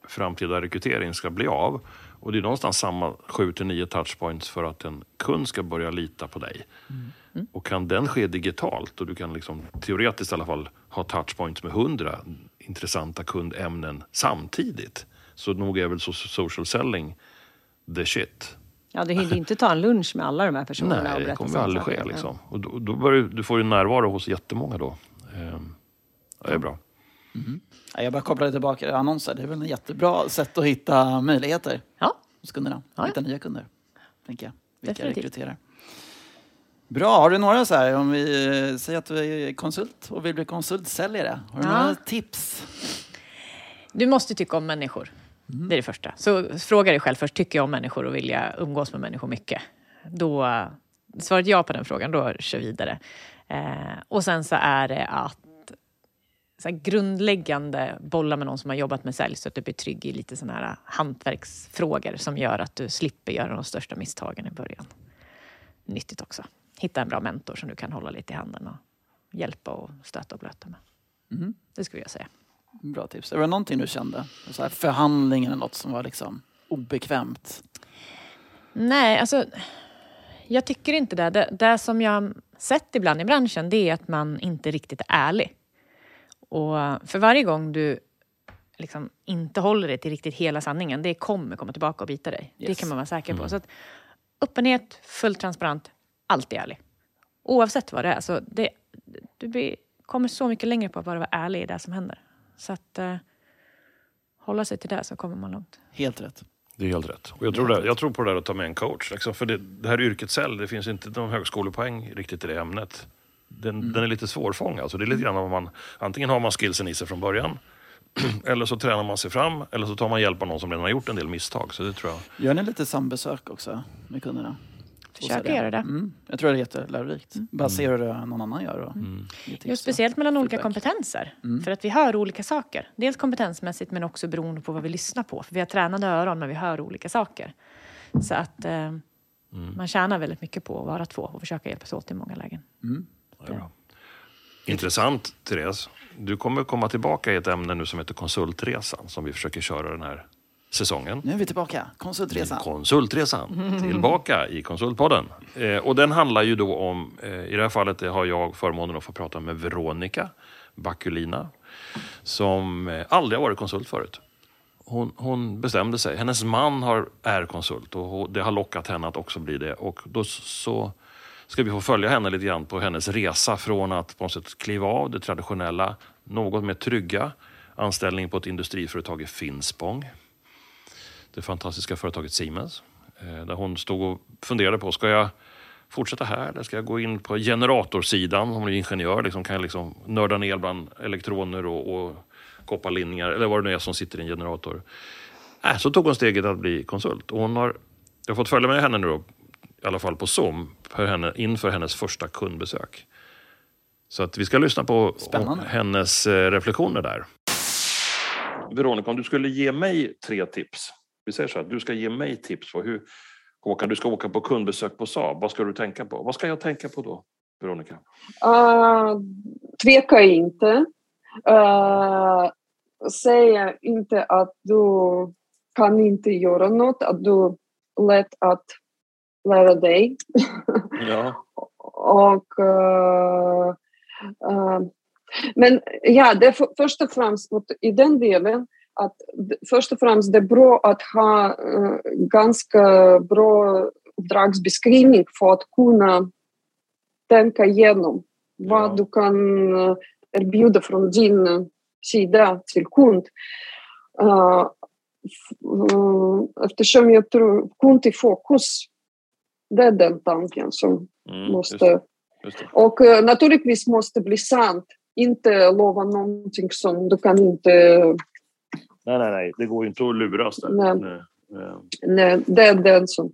framtida rekrytering ska bli av. Och det är någonstans samma sju till nio touchpoints för att en kund ska börja lita på dig. Och kan den ske digitalt och du kan liksom, teoretiskt i alla fall ha touchpoints med hundra intressanta kundämnen samtidigt. Så nog är väl so- social selling the shit. Ja, du hinner ju inte ta en lunch med alla de här personerna och Nej, det kommer aldrig ske. Liksom. Och då, då börjar, du- du får ju närvaro hos jättemånga då. Ehm, ja, det är bra. Ja, Jag bara kopplade tillbaka annonser. Det är väl ett jättebra sätt att hitta möjligheter Ja, hos kunderna. Ja, ja. Hitta nya kunder, tänker jag. Vilka Definitivt. rekryterar. Bra, har du några så här, om vi eh, säger att du är konsult och vill bli konsultsäljare. Har du Ja. några tips? du måste tycka om människor. Det är det första. Så fråga dig själv först, tycker jag om människor och vill jag umgås med människor mycket? Då, svaret ja på den frågan, då kör vidare. Eh, och sen så är det att så grundläggande bolla med någon som har jobbat med sälj så att du blir trygg i lite sådana här hantverksfrågor som gör att du slipper göra de största misstagen i början. Nyttigt också. Hitta en bra mentor som du kan hålla lite i handen och hjälpa och stötta och blöta med. Mm. Det skulle jag säga. Bra tips. Är det någonting du kände? Så här förhandling eller något som var liksom obekvämt? Nej, alltså jag tycker inte det. det. Det som jag sett ibland i branschen det är att man inte riktigt är ärlig. Och för varje gång du liksom inte håller dig till riktigt hela sanningen, det kommer komma tillbaka och bita dig. Det Yes. kan man vara säker på. Så att, öppenhet, fullt transparent, alltid ärlig. Oavsett vad det är. Så det, du blir, kommer så mycket längre på att bara vara ärlig i det som händer. Så att eh, hålla sig till det så kommer man långt. Helt rätt. Det är helt rätt. Och jag, tror det, jag tror på det där att ta med en coach. Liksom, för det, det här yrket själv, det finns inte någon högskolepoäng riktigt i det ämnet. Den, den är lite svårfångad. Så det är lite grann vad man, antingen har man skillsen i sig från början. [clears throat] eller så tränar man sig fram. Eller så tar man hjälp av någon som redan har gjort en del misstag. Så det tror jag. Gör ni lite sambesök också med kunderna? Försöker göra det. Mm. Jag tror det är jättelärorikt. Bara se hur det någon annan gör. Och ge tips Just speciellt mellan olika feedback. kompetenser. För att vi hör olika saker. Dels kompetensmässigt men också beroende på vad vi lyssnar på. För vi har tränade öron men vi hör olika saker. Så att eh, man tjänar väldigt mycket på att vara två och försöka hjälpas åt i många lägen. Är bra. Intressant, Therese. Du kommer komma tillbaka i ett ämne nu som heter konsultresan som vi försöker köra den här säsongen. Nu är vi tillbaka. Konsultresan. Konsultresan. [laughs] Tillbaka i Konsultpodden. Eh, och den handlar ju då om, eh, i det här fallet har jag förmånen att få prata med Veronica Bakulina som eh, aldrig har varit konsult förut. Hon, hon bestämde sig. Hennes man har, är konsult och det har lockat henne att också bli det. Och då så ska vi få följa henne lite grann på hennes resa från att på något sätt kliva av det traditionella, något mer trygga anställning på ett industriföretag i Finspång det fantastiska företaget Siemens. eh, Där hon stod och funderade på, ska jag fortsätta här eller ska jag gå in på generatorsidan? Hon är ingenjör, liksom, kan jag liksom nörda ner bland elektroner och, och kopparlinjer eller vad det nu är som sitter i en generator. Äh, så tog hon steget att bli konsult. Och hon har, jag har fått följa med henne nu då, i alla fall på Zoom, för henne, inför hennes första kundbesök. Så att vi ska lyssna på Spännande. hennes eh, reflektioner där. Veronica, om du skulle ge mig tre tips. Vi säger så här, du ska ge mig tips på hur Håkan, du ska åka på kundbesök på Saab. Vad ska du tänka på? Vad ska jag tänka på då, Veronica? Uh, tveka inte. Uh, säg inte att du kan inte göra något, att du är lätt att lära dig. [laughs] Ja. Och, eh, eh, men ja, det är för, först och främst i den delen att först och främst det är bra att ha eh, ganska bra uppdragsbeskrivning för att kunna tänka igenom vad du kan eh, erbjuda från din eh, sida till kund. Eftersom jag tror kund i fokus, det är den tanken som Mm, just, måste just det. och naturligtvis måste bli sant. Inte lova någonting som du kan inte... Nej, nej, nej. Det går ju inte att luras där. Nej. Nej. Eh, Nej, det är den som...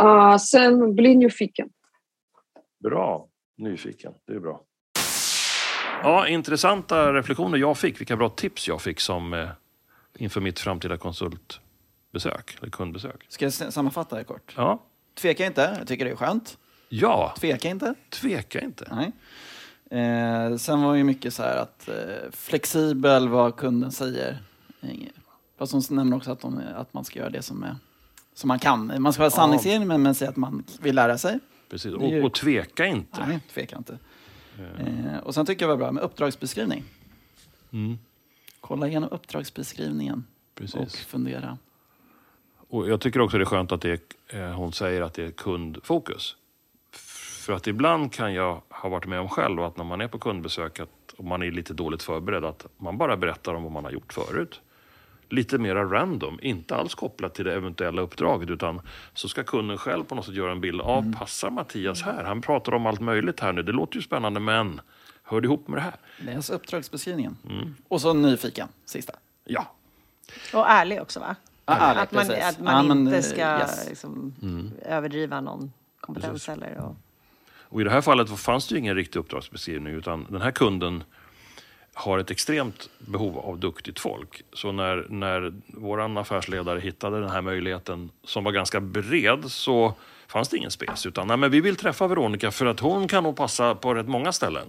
Uh, sen bli nyfiken. Bra. Nyfiken. Det är bra. Ja, intressanta reflektioner jag fick. Vilka bra tips jag fick som eh, inför mitt framtida konsultbesök, eller kundbesök. Ska jag sammanfatta det kort? Ja, Tveka inte. Jag tycker det är skönt. ja Tveka inte. tveka inte. Nej. Eh, sen var ju mycket så här att eh, flexibel vad kunden säger. Eh, Fast hon nämner också att, de, att man ska göra det som, är, som man kan. Man ska vara sanningsenlig men, men säga att man vill lära sig. Precis. Är ju- Och, och tveka inte. Nej, tveka inte. Eh, och sen tycker jag det var bra med uppdragsbeskrivning. Mm, Kolla igenom uppdragsbeskrivningen och precis. fundera. Och jag tycker också det är skönt att det är, eh, hon säger att det är kundfokus. För att ibland kan jag ha varit med om själv att när man är på kundbesök att, och man är lite dåligt förberedd att man bara berättar om vad man har gjort förut. Lite mera random, inte alls kopplat till det eventuella uppdraget utan så ska kunden själv på något sätt göra en bild av, passar Mattias här? Han pratar om allt möjligt här nu, det låter ju spännande men hör det ihop med det här? Läs uppdragsbeskrivningen. Mm. Och så nyfiken, sista. Ja, Och ärlig också va? Ja, ärlig, att man, precis. att man Ja, men, inte eh, ska yes. liksom, Mm. överdriva någon kompetens eller... Och, Och i det här fallet fanns det ju ingen riktig uppdragsbeskrivning utan den här kunden har ett extremt behov av duktigt folk. Så när, när vår affärsledare hittade den här möjligheten som var ganska bred så fanns det ingen spes. Utan nej, men vi vill träffa Veronica för att hon kan nog passa på rätt många ställen.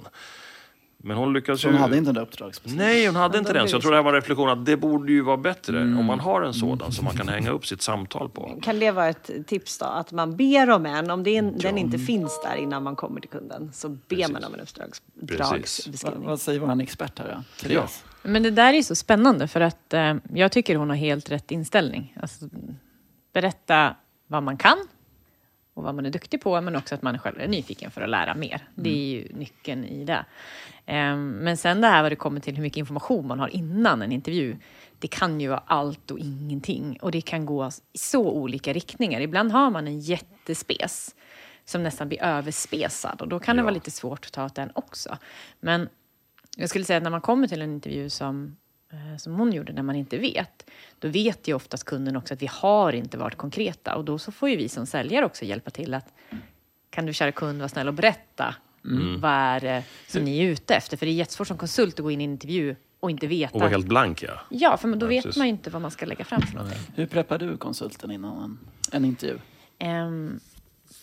Men hon lyckades Så hon ju... hade inte den där uppdragsbeskrivningen? Nej, hon hade Men inte den. Så jag tror det här var en reflektion att det borde ju vara bättre Mm. om man har en sådan som man kan hänga upp sitt samtal på. Kan det vara ett tips då? Att man ber om en, om det är, den inte finns där innan man kommer till kunden, så ber Precis. man om en uppdragsbeskrivning. vad säger vår expert här då? Therese? Men det där är så spännande för att eh, jag tycker hon har helt rätt inställning. Alltså, berätta vad man kan och vad man är duktig på, men också att man själv är nyfiken för att lära mer. Det är ju nyckeln i det. Eh, men sen det här vad det kommer till hur mycket information man har innan en intervju. Det kan ju vara allt och ingenting och det kan gå i så olika riktningar. Ibland har man en jättespes som nästan blir överspesad och då kan det Ja. vara lite svårt att ta åt den också. Men jag skulle säga att när man kommer till en intervju som, eh, som hon gjorde, när man inte vet, då vet ju oftast kunden också att vi har inte varit konkreta och då så får ju vi som säljare också hjälpa till att kan du kära kund vara snäll och berätta vad är det som ni är ute efter? För det är jättesvårt som konsult att gå in i en intervju och inte veta. Och var helt blank, ja. Ja, för då Ja, vet precis. man ju inte vad man ska lägga fram för någonting. Hur preppar du konsulten innan en, en intervju? Um,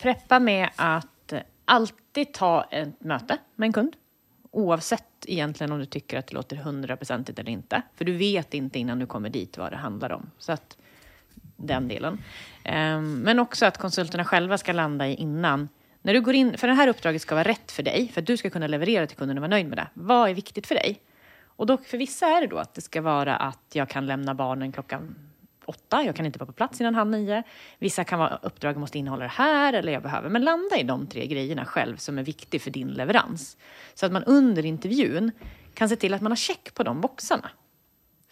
preppa med att alltid ta ett möte med en kund. Oavsett egentligen om du tycker att det låter hundraprocentigt eller inte. För du vet inte innan du kommer dit vad det handlar om. Så att den delen. Ehm, men också att konsulterna själva ska landa i innan. När du går in, för det här uppdraget ska vara rätt för dig, för att du ska kunna leverera till kunden och vara nöjd med det. Vad är viktigt för dig? Och då, för vissa är det då att det ska vara att jag kan lämna barnen klockan åtta, jag kan inte vara på plats innan halv nio. Vissa kan vara uppdrag måste innehålla det här eller jag behöver. Men landa i de tre grejerna själv som är viktiga för din leverans. Så att man under intervjun kan se till att man har check på de boxarna.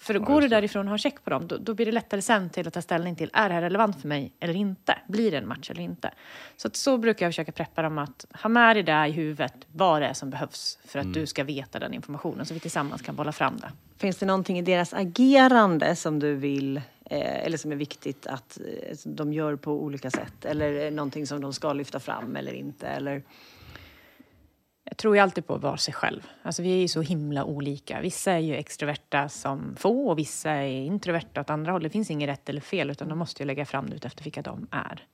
För då går du därifrån och har check på dem, då, då blir det lättare sen till att ta ställning till, är det här relevant för mig eller inte? Blir det en match eller inte? Så att så brukar jag försöka preppa dem att ha med dig det i huvudet, vad det är som behövs för att du ska veta den informationen, så vi tillsammans kan bolla fram det. Finns det någonting i deras agerande som du vill, eh, eller som är viktigt att eh, de gör på olika sätt? Eller någonting som de ska lyfta fram eller inte? Eller? Jag tror ju alltid på att vara sig själv. Alltså vi är ju så himla olika. Vissa är ju extroverta som få och vissa är introverta åt andra håll. Det finns inget rätt eller fel utan de måste ju lägga fram det ut efter vilka de är.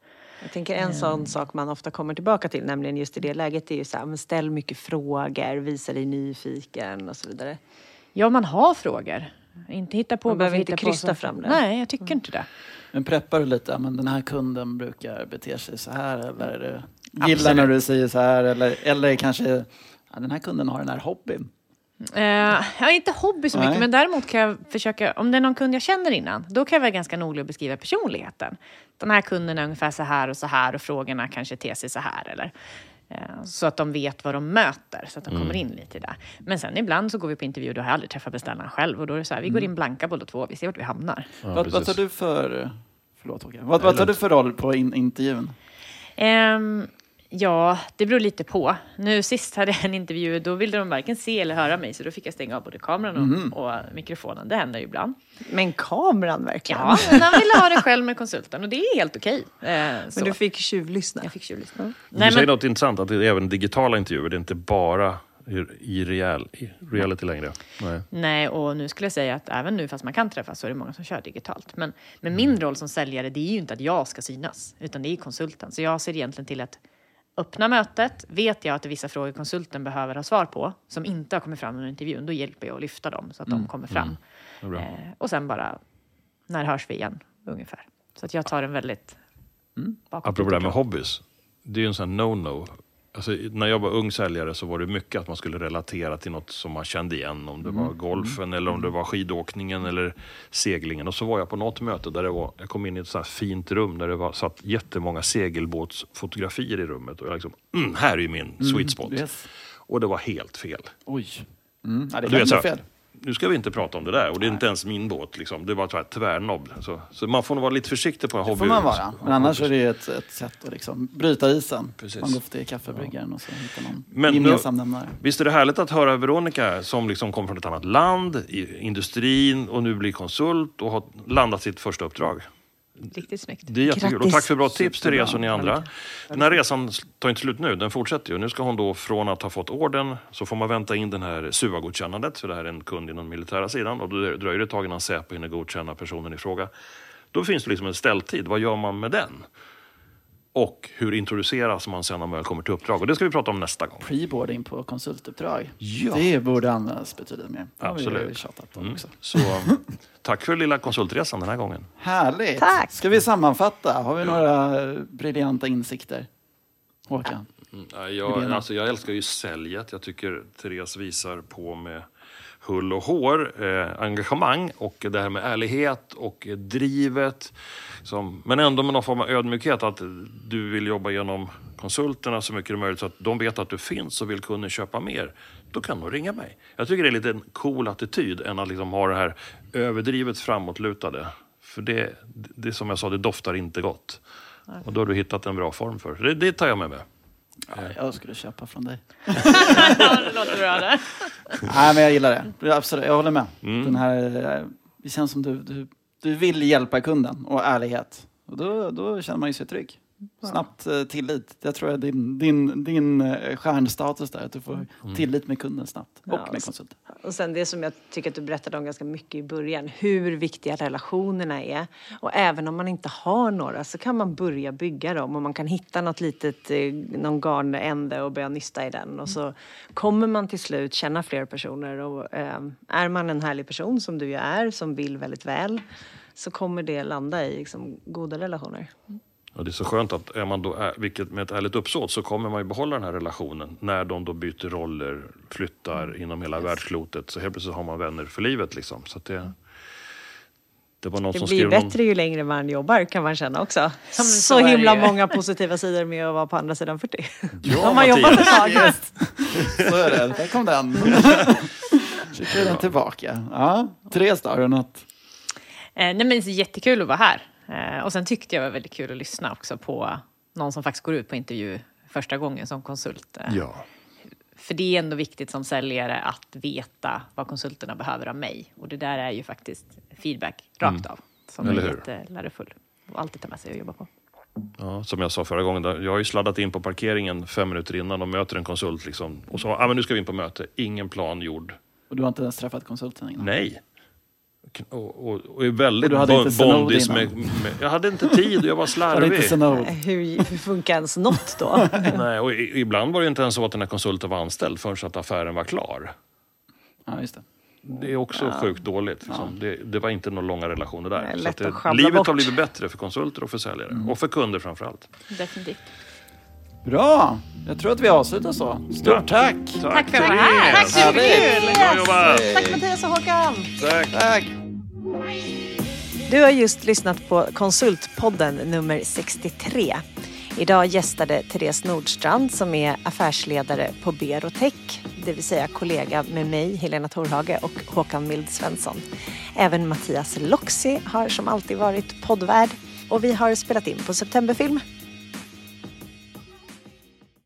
Jag tänker en sån sak man ofta kommer tillbaka till, nämligen just i det läget, är ju så här, ställ mycket frågor, visa dig nyfiken och så vidare. Ja, man har frågor. Inte hitta på Man bara behöver inte på krysta fram det. Nej, jag tycker inte det. Men preppar du lite, men den här kunden brukar bete sig så här eller det, gillar Absolut. när du säger så här eller, eller kanske ja, den här kunden har den här hobbyn. Eh, jag har inte hobby så mycket, Nej. men däremot kan jag försöka, om det är någon kund jag känner innan, då kan jag vara ganska noga och beskriva personligheten. Den här kunden är ungefär så här och så här och frågorna kanske ter sig så här. Eller, så att de vet vad de möter, så att de kommer in lite i det. Men sen ibland så går vi på intervju, då har jag aldrig träffat beställaren själv och då är det så här, vi går in blanka båda två, vi ser vart vi hamnar. ja vad, vad tar du för, förlåt Håkan, vad, vad tar du för roll på in, intervjun? Ehm, ja, det beror lite på. Nu sist hade jag en intervju, då ville de varken se eller höra mig, så då fick jag stänga av både kameran och, och mikrofonen. Det händer ju ibland. Men kameran verkligen? Ja, men han ville ha det själv med konsulten och det är helt okej. Eh, så. Men du fick tjuvlyssna? Jag fick tjuvlyssna. Du Nej, säger men, något intressant, att det är även digitala intervjuer, det är inte bara i, real, i reality längre. Nej. nej, och nu skulle jag säga att även nu, fast man kan träffas, så är det många som kör digitalt. Men, men min roll som säljare, det är ju inte att jag ska synas, utan det är konsulten. Så jag ser egentligen till att öppna mötet. Vet jag att det är vissa frågor konsulten behöver ha svar på, som inte har kommit fram under intervjun, då hjälper jag att lyfta dem så att de kommer fram. Det är bra. Eh, och sen bara, när hörs vi igen, ungefär. Så att jag tar en väldigt... bakåt- Apropå det här med hobbys. Det är ju en sån no-no. Alltså, när jag var ung säljare så var det mycket att man skulle relatera till något som man kände igen. Om det var golfen eller om det var skidåkningen eller seglingen. Och så var jag på något möte där det var, jag kom in i ett så här fint rum där det var, satt jättemånga segelbåtsfotografier i rummet. Och jag liksom, mm, här är ju min sweet spot. Yes. Och det var helt fel. Oj. Mm. Ja, det Du kan vet, bli så här, fel. Nu ska vi inte prata om det där och det är inte ens min båt. Liksom. Det var här tvärnobb. Så, så man får nog vara lite försiktig på hobby. får man vara. Men annars är det ju ett, ett sätt att liksom bryta isen. Precis. Man går till kaffebryggaren och så hittar någon Men gemensam nämnare. Visst är det härligt att höra Veronica som liksom kom från ett annat land, i industrin och nu blir konsult och har landat sitt första uppdrag. Riktigt snyggt. Det är jättekul. Och tack för bra tips. Therese och ni andra. Den här resan tar inte slut nu, den fortsätter ju. Nu ska hon då från att ha fått orden så får man vänta in den här SUA-godkännandet, för det här är en kund inom militära sidan och då dröjer det ett tag innan Säpo hinner godkänna personen i fråga. Då finns det liksom en ställtid, vad gör man med den? Och hur introduceras man sen när man väl kommer till uppdrag? Och det ska vi prata om nästa gång. Preboarding på konsultuppdrag. Ja. Det borde användas betydligt mer. Det har vi Absolut. Mm. också. Så [laughs] tack för lilla konsultresan den här gången. Härligt! Tack. Ska vi sammanfatta? Har vi några briljanta insikter? Håkan? Mm, ja, jag, alltså, jag älskar ju säljet. Jag tycker Therese visar på med hull och hår, eh, engagemang och det här med ärlighet och drivet. Som, men ändå med någon form av ödmjukhet att du vill jobba genom konsulterna så mycket det är möjligt så att de vet att du finns och vill kunden köpa mer. Då kan de ringa mig. Jag tycker det är lite en cool attityd än att liksom ha det här överdrivet framåtlutade. För det, det som jag sa, det doftar inte gott. Och då har du hittat en bra form för det. Det tar jag med mig. Ja, jag skulle köpa från dig. [laughs] ja, det låter bra det. Nej, men jag gillar det. Absolut, jag håller med. Mm. Den här, eh, det känns som du, du, du vill hjälpa kunden och ärlighet. Och då, då känner man ju sig trygg. Snabbt eh, tillit. Jag tror är din, din, din eh, stjärnstatus där. Att du får tillit med kunden snabbt. Och Ja, med konsulten. Och sen det som jag tycker att du berättade om ganska mycket i början, hur viktiga relationerna är. Och även om man inte har några så kan man börja bygga dem och man kan hitta något litet, eh, någon garnände och börja nysta i den. Och så kommer man till slut känna fler personer och eh, är man en härlig person som du ju är, som vill väldigt väl, så kommer det landa i liksom, goda relationer. Och det är så skönt att är man då är, vilket med ett ärligt uppsåt så kommer man ju behålla den här relationen när de då byter roller, flyttar inom hela världsklotet. Så helt plötsligt har man vänner för livet liksom. Så att det, det var någon Det som blir bättre ju längre man jobbar kan man känna också. så så himla många positiva sidor med att vara på andra sidan 40. Ja, [laughs] Om man jobbar ett tag. [laughs] Så är det. Där kom den. [laughs] Skickar vi den tillbaka. Ja. Therese då, har du något? Eh, nej men det är jättekul att vara här. Eh, och sen tyckte jag det var väldigt kul att lyssna också på någon som faktiskt går ut på intervju första gången som konsult. Eh, Ja. För det är ändå viktigt som säljare att veta vad konsulterna behöver av mig. Och det där är ju faktiskt feedback rakt av. Som Eller är hur? jättelärofull. Och alltid ta med sig och jobba på. Ja, som jag sa förra gången, jag har ju sladdat in på parkeringen fem minuter innan och möter en konsult. Liksom, och så, ah, men nu ska vi in på möte. Ingen plan gjord. Och du har inte ens träffat konsulten innan? Nej. Och, och, och är väldigt Och du hade inte bondis med, med... Jag hade inte tid, jag var [laughs] Har slarvig. Hur, hur funkar ens något då? [laughs] Nej, och i- ibland var det inte ens så att den här konsulten var anställd förrän att affären var klar. Ja, just det. Det är också sjukt dåligt. Liksom. Det, det var inte några långa relationer där. Nej, Så det, livet har bort. blivit bättre för konsulter och för säljare. Mm. Och för kunder framför allt. Definitivt. Bra! Jag tror att vi avslutar så. Stort Ja. tack! Tack för att jag var här. Tack mycket. Bra jobbat! Tack Mattias och Håkan! Tack! Tack! Du har just lyssnat på Konsultpodden nummer 63. Idag gästade Therese Nordstrand som är affärsledare på Berotech, det vill säga kollega med mig, Helena Torhage och Håkan Mild Svensson. Även Mattias Loxi har som alltid varit poddvärd och vi har spelat in på Septemberfilm